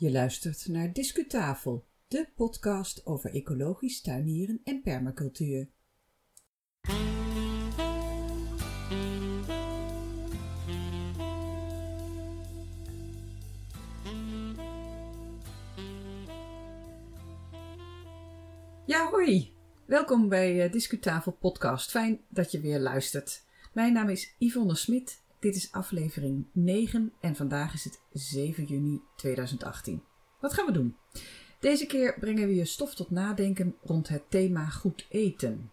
Je luistert naar Discutafel, de podcast over ecologisch tuinieren en permacultuur. Ja, hoi! Welkom bij uh, Discutafel Podcast. Fijn dat je weer luistert. Mijn naam is Yvonne Smit. Dit is aflevering 9 en vandaag is het 7 juni 2018. Wat gaan we doen? Deze keer brengen we je stof tot nadenken rond het thema goed eten.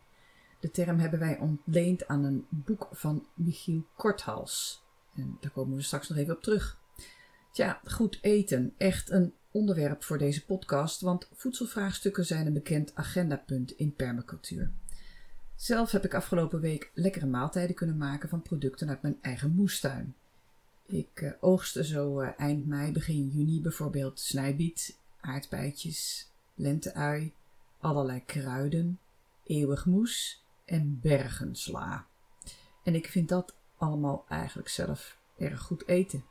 De term hebben wij ontleend aan een boek van Michiel Korthals. En daar komen we straks nog even op terug. Tja, goed eten. Echt een onderwerp voor deze podcast, want voedselvraagstukken zijn een bekend agendapunt in permacultuur. Zelf heb ik afgelopen week lekkere maaltijden kunnen maken van producten uit mijn eigen moestuin. Ik uh, oogste zo uh, eind mei, begin juni bijvoorbeeld snijbiet, aardbeidjes, lenteui, allerlei kruiden, eeuwig moes en bergensla. En ik vind dat allemaal eigenlijk zelf erg goed eten.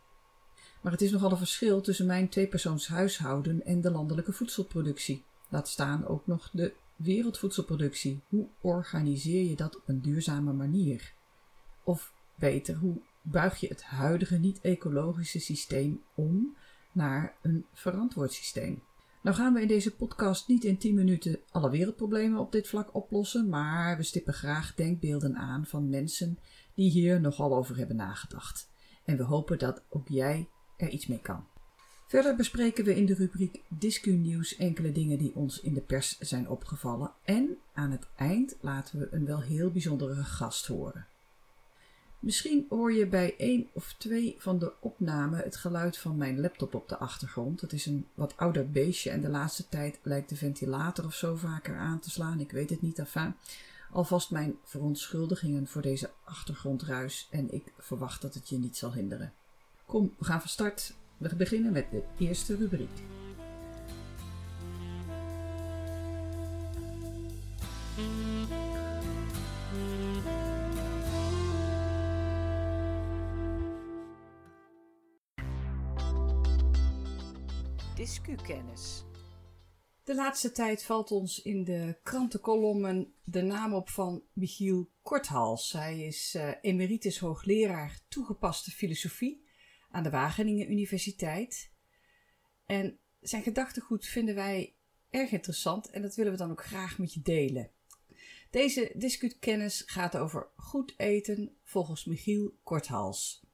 Maar het is nogal een verschil tussen mijn tweepersoons huishouden en de landelijke voedselproductie. Laat staan ook nog de wereldvoedselproductie. Hoe organiseer je dat op een duurzame manier? Of beter, hoe buig je het huidige niet-ecologische systeem om naar een verantwoord systeem? Nou gaan we in deze podcast niet in 10 minuten alle wereldproblemen op dit vlak oplossen, maar we stippen graag denkbeelden aan van mensen die hier nogal over hebben nagedacht. En we hopen dat ook jij er iets mee kan. Verder bespreken we in de rubriek Discu Nieuws enkele dingen die ons in de pers zijn opgevallen. En aan het eind laten we een wel heel bijzondere gast horen. Misschien hoor je bij één of twee van de opnamen het geluid van mijn laptop op de achtergrond. Het is een wat ouder beestje en de laatste tijd lijkt de ventilator of zo vaker aan te slaan. Ik weet het niet, enfin. Alvast mijn verontschuldigingen voor deze achtergrondruis en ik verwacht dat het je niet zal hinderen. Kom, we gaan van start. We beginnen met de eerste rubriek. Discukennis. De laatste tijd valt ons in de krantenkolommen de naam op van Michiel Korthals. Hij is uh, emeritus hoogleraar toegepaste filosofie aan de Wageningen Universiteit. En zijn gedachtegoed vinden wij erg interessant en dat willen we dan ook graag met je delen. Deze discutkennis gaat over goed eten volgens Michiel Korthals.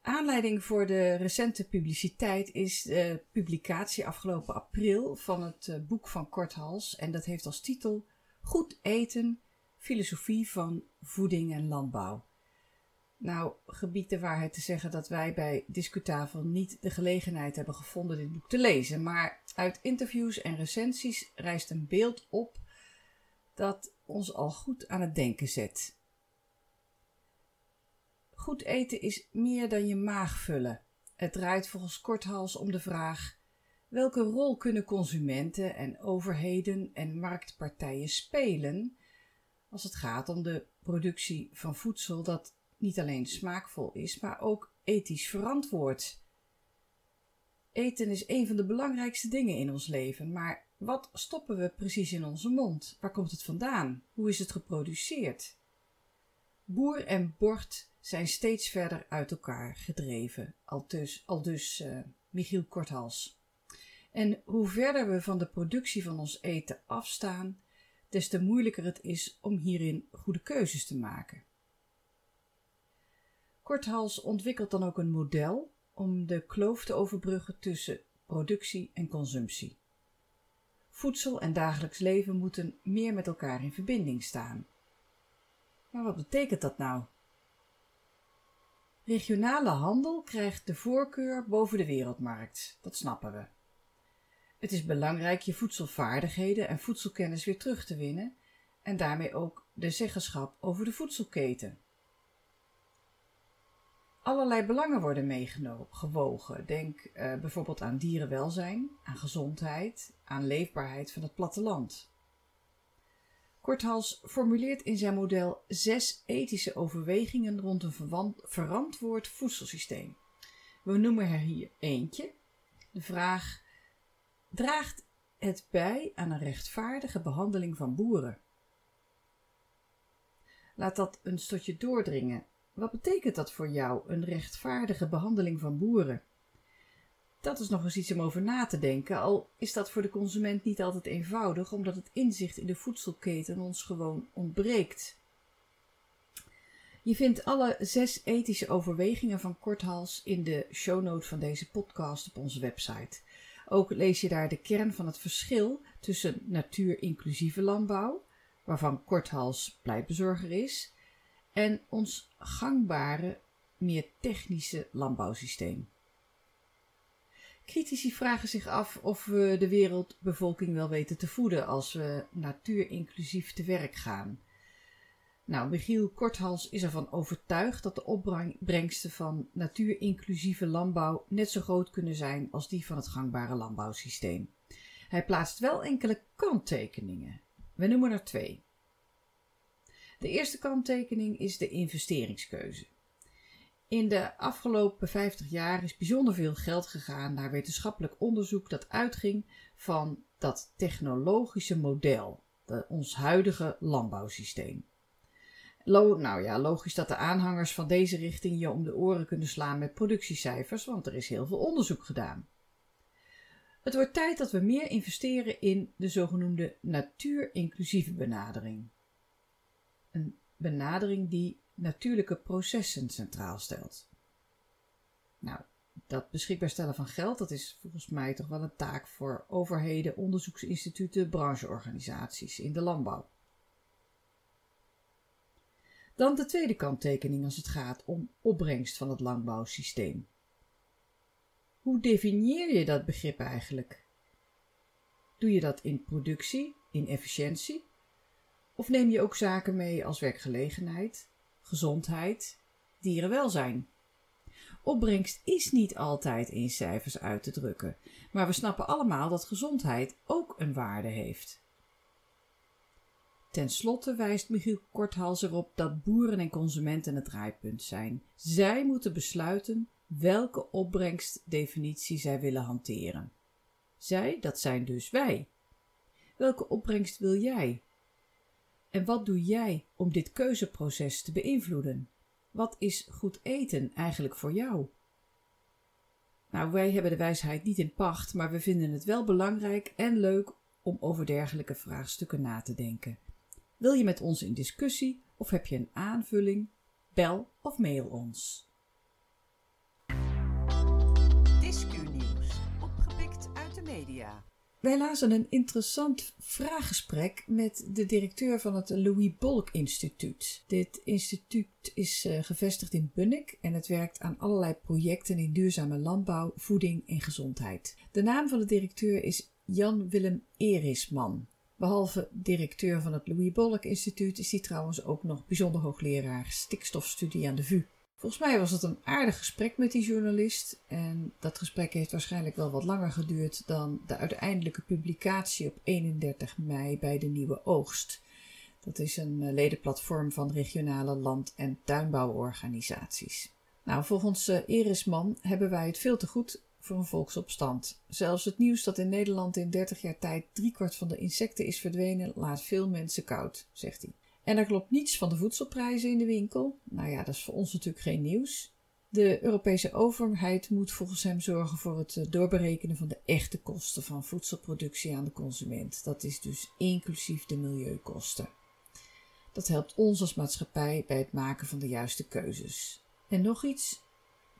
Aanleiding voor de recente publiciteit is de publicatie afgelopen april van het eh, boek van Korthals en dat heeft als titel Goed eten, filosofie van voeding en landbouw. Nou, gebied de waarheid te zeggen dat wij bij Discutafel niet de gelegenheid hebben gevonden dit boek te lezen, maar uit interviews en recensies rijst een beeld op dat ons al goed aan het denken zet. Goed eten is meer dan je maag vullen. Het draait volgens Korthals om de vraag: welke rol kunnen consumenten en overheden en marktpartijen spelen als het gaat om de productie van voedsel dat niet alleen smaakvol is, maar ook ethisch verantwoord. Eten is een van de belangrijkste dingen in ons leven, maar wat stoppen we precies in onze mond? Waar komt het vandaan? Hoe is het geproduceerd? Boer en bord zijn steeds verder uit elkaar gedreven, al dus, al dus uh, Michiel Korthals. En hoe verder we van de productie van ons eten afstaan, des te moeilijker het is om hierin goede keuzes te maken. Korthals ontwikkelt dan ook een model om de kloof te overbruggen tussen productie en consumptie. Voedsel en dagelijks leven moeten meer met elkaar in verbinding staan. Maar wat betekent dat nou? Regionale handel krijgt de voorkeur boven de wereldmarkt, dat snappen we. Het is belangrijk je voedselvaardigheden en voedselkennis weer terug te winnen en daarmee ook de zeggenschap over de voedselketen. Allerlei belangen worden meegewogen. Denk uh, bijvoorbeeld aan dierenwelzijn, aan gezondheid, aan leefbaarheid van het platteland. Korthals formuleert in zijn model zes ethische overwegingen rond een verantwoord voedselsysteem. We noemen er hier eentje: De vraag: draagt het bij aan een rechtvaardige behandeling van boeren? Laat dat een stotje doordringen. Wat betekent dat voor jou, een rechtvaardige behandeling van boeren? Dat is nog eens iets om over na te denken, al is dat voor de consument niet altijd eenvoudig, omdat het inzicht in de voedselketen ons gewoon ontbreekt. Je vindt alle zes ethische overwegingen van Korthals in de shownote van deze podcast op onze website. Ook lees je daar de kern van het verschil tussen natuurinclusieve landbouw, waarvan Korthals pleitbezorger is, en ons gangbare, meer technische landbouwsysteem. Critici vragen zich af of we de wereldbevolking wel weten te voeden als we natuurinclusief te werk gaan. Nou, Michiel Korthals is ervan overtuigd dat de opbrengsten van natuurinclusieve landbouw net zo groot kunnen zijn als die van het gangbare landbouwsysteem. Hij plaatst wel enkele kanttekeningen. We noemen er twee. De eerste kanttekening is de investeringskeuze. In de afgelopen 50 jaar is bijzonder veel geld gegaan naar wetenschappelijk onderzoek dat uitging van dat technologische model, de, ons huidige landbouwsysteem. nou ja, logisch dat de aanhangers van deze richting je om de oren kunnen slaan met productiecijfers, want er is heel veel onderzoek gedaan. Het wordt tijd dat we meer investeren in de zogenoemde natuurinclusieve benadering. Een benadering die natuurlijke processen centraal stelt. Nou, dat beschikbaar stellen van geld, dat is volgens mij toch wel een taak voor overheden, onderzoeksinstituten, brancheorganisaties in de landbouw. Dan de tweede kanttekening als het gaat om opbrengst van het landbouwsysteem. Hoe definieer je dat begrip eigenlijk? Doe je dat in productie, in efficiëntie? Of neem je ook zaken mee als werkgelegenheid, gezondheid, dierenwelzijn. Opbrengst is niet altijd in cijfers uit te drukken, maar we snappen allemaal dat gezondheid ook een waarde heeft. Ten slotte wijst Michiel Korthals erop dat boeren en consumenten het draaipunt zijn. Zij moeten besluiten welke opbrengstdefinitie zij willen hanteren. Zij, dat zijn dus wij. Welke opbrengst wil jij? En wat doe jij om dit keuzeproces te beïnvloeden? Wat is goed eten eigenlijk voor jou? Nou, wij hebben de wijsheid niet in pacht, maar we vinden het wel belangrijk en leuk om over dergelijke vraagstukken na te denken. Wil je met ons in discussie of heb je een aanvulling? Bel of mail ons. Discu-nieuws, opgepikt uit de media. Wij lazen een interessant vraaggesprek met de directeur van het Louis Bolk Instituut. Dit instituut is uh, gevestigd in Bunnik en het werkt aan allerlei projecten in duurzame landbouw, voeding en gezondheid. De naam van de directeur is Jan Willem Erisman. Behalve directeur van het Louis Bolk Instituut is hij trouwens ook nog bijzonder hoogleraar stikstofstudie aan de VU. Volgens mij was het een aardig gesprek met die journalist. En dat gesprek heeft waarschijnlijk wel wat langer geduurd dan de uiteindelijke publicatie op 31 mei bij de Nieuwe Oogst. Dat is een eh, ledenplatform van regionale land- en tuinbouworganisaties. Nou, volgens Erisman hebben wij het veel te goed voor een volksopstand. Zelfs het nieuws dat in Nederland in 30 jaar tijd driekwart van de insecten is verdwenen, laat veel mensen koud, zegt hij. En er klopt niets van de voedselprijzen in de winkel. Nou ja, dat is voor ons natuurlijk geen nieuws. De Europese overheid moet volgens hem zorgen voor het eh, doorberekenen van de echte kosten van voedselproductie aan de consument. Dat is dus inclusief de milieukosten. Dat helpt ons als maatschappij bij het maken van de juiste keuzes. En nog iets: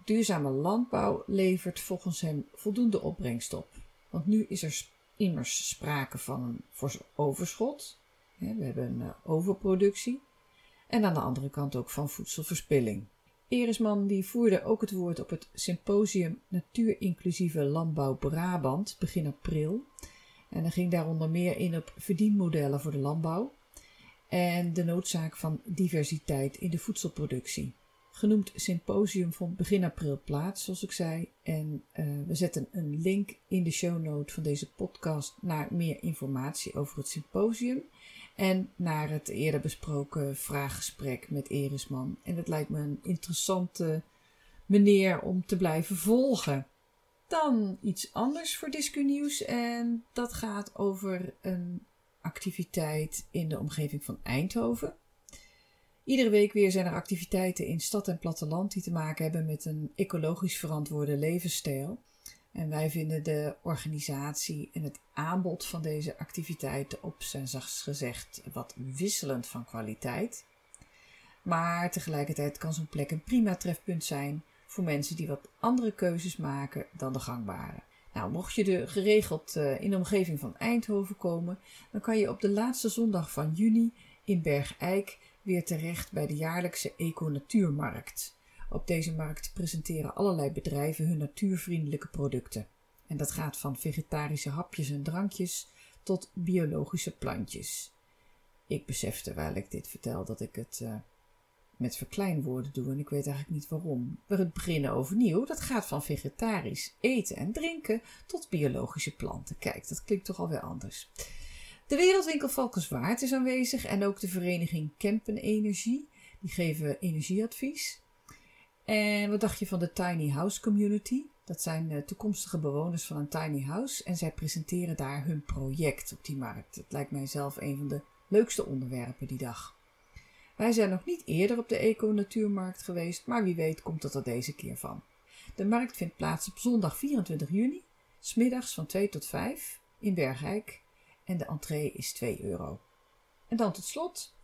duurzame landbouw levert volgens hem voldoende opbrengst op. Want nu is er immers sprake van een overschot we hebben een eh, overproductie. En aan de andere kant ook van voedselverspilling. Erisman die voerde ook het woord op het symposium Natuurinclusieve Landbouw Brabant begin april. En hij ging daaronder meer in op verdienmodellen voor de landbouw en de noodzaak van diversiteit in de voedselproductie. Genoemd symposium vond begin april plaats, zoals ik zei. En uh, we zetten een link in de show note van deze podcast naar meer informatie over het symposium. En naar het eerder besproken vraaggesprek met Erisman. En het lijkt me een interessante manier om te blijven volgen. Dan iets anders voor Discu Nieuws en dat gaat over een activiteit in de omgeving van Eindhoven. Iedere week weer zijn er activiteiten in stad en platteland die te maken hebben met een ecologisch verantwoorde levensstijl. En wij vinden de organisatie en het aanbod van deze activiteiten op zijn zachtst gezegd wat wisselend van kwaliteit. Maar tegelijkertijd kan zo'n plek een prima trefpunt zijn voor mensen die wat andere keuzes maken dan de gangbare. Nou, mocht je er geregeld eh, in de omgeving van Eindhoven komen, dan kan je op de laatste zondag van juni in Bergijk weer terecht bij de jaarlijkse Eco-Natuurmarkt. Op deze markt presenteren allerlei bedrijven hun natuurvriendelijke producten. En dat gaat van vegetarische hapjes en drankjes tot biologische plantjes. Ik besef terwijl ik dit vertel dat ik het uh, met verkleinwoorden doe en ik weet eigenlijk niet waarom. We beginnen overnieuw. Dat gaat van vegetarisch eten en drinken tot biologische planten. Kijk, dat klinkt toch alweer anders. De Wereldwinkel Valkenswaard is aanwezig en ook de vereniging Kempen Energie. Die geven energieadvies. En wat dacht je van de Tiny House Community? Dat zijn de toekomstige bewoners van een tiny house en zij presenteren daar hun project op die markt. Het lijkt mij zelf een van de leukste onderwerpen die dag. Wij zijn nog niet eerder op de Eco-Natuurmarkt geweest, maar wie weet komt het er deze keer van. De markt vindt plaats op zondag 24 juni, smiddags van 2 tot 5 in Bergijk en de entree is 2 euro. En dan tot slot.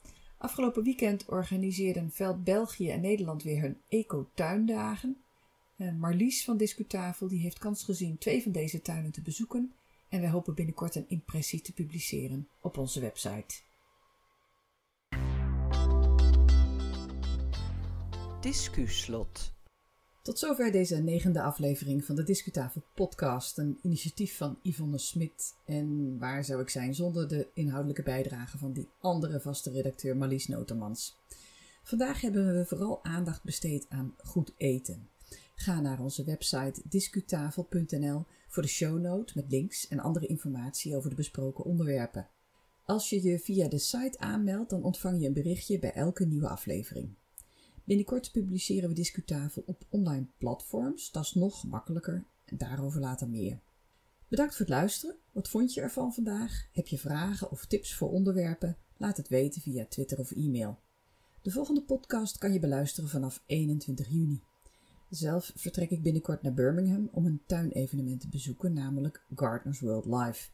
Afgelopen weekend organiseerden Veld België en Nederland weer hun eco-tuindagen. Marlies van Discutafel die heeft kans gezien twee van deze tuinen te bezoeken en wij hopen binnenkort een impressie te publiceren op onze website. Discuslot. Tot zover deze negende aflevering van de Discutafel podcast, een initiatief van Yvonne Smit. En waar zou ik zijn zonder de inhoudelijke bijdrage van die andere vaste redacteur Marlies Notermans. Vandaag hebben we vooral aandacht besteed aan goed eten. Ga naar onze website discutafel.nl voor de shownote met links en andere informatie over de besproken onderwerpen. Als je je via de site aanmeldt, dan ontvang je een berichtje bij elke nieuwe aflevering. Binnenkort publiceren we Discutafel op online platforms. Dat is nog gemakkelijker en daarover later meer. Bedankt voor het luisteren. Wat vond je ervan vandaag? Heb je vragen of tips voor onderwerpen? Laat het weten via Twitter of e-mail. De volgende podcast kan je beluisteren vanaf 21 juni. Zelf vertrek ik binnenkort naar Birmingham om een tuinevenement te bezoeken, namelijk Gardeners World Live.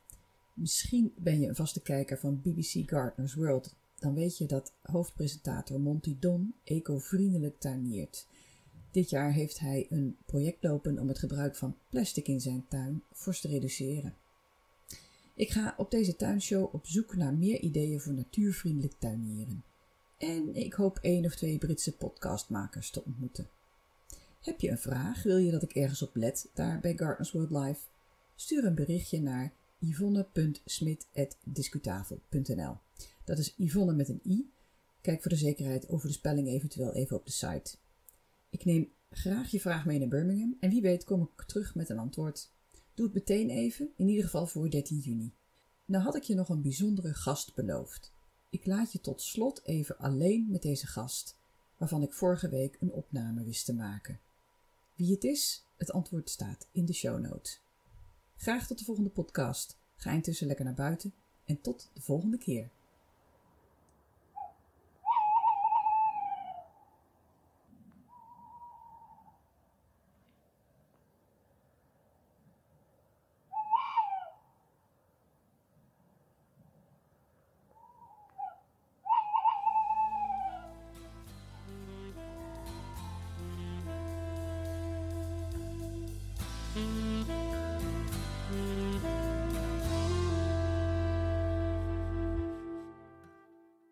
Misschien ben je een vaste kijker van BBC Gardeners World dan weet je dat hoofdpresentator Monty Don eco-vriendelijk tuiniert. Dit jaar heeft hij een project lopen om het gebruik van plastic in zijn tuin fors te reduceren. Ik ga op deze tuinshow op zoek naar meer ideeën voor natuurvriendelijk tuinieren. En ik hoop één of twee Britse podcastmakers te ontmoeten. Heb je een vraag? Wil je dat ik ergens op let daar bij Gardens World Live? Stuur een berichtje naar yvonne.smit.discutafel.nl dat is Yvonne met een i. Kijk voor de zekerheid over de spelling eventueel even op de site. Ik neem graag je vraag mee naar Birmingham en wie weet kom ik terug met een antwoord. Doe het meteen even, in ieder geval voor 13 juni. Nou had ik je nog een bijzondere gast beloofd. Ik laat je tot slot even alleen met deze gast, waarvan ik vorige week een opname wist te maken. Wie het is, het antwoord staat in de show notes. Graag tot de volgende podcast. Ga intussen lekker naar buiten en tot de volgende keer.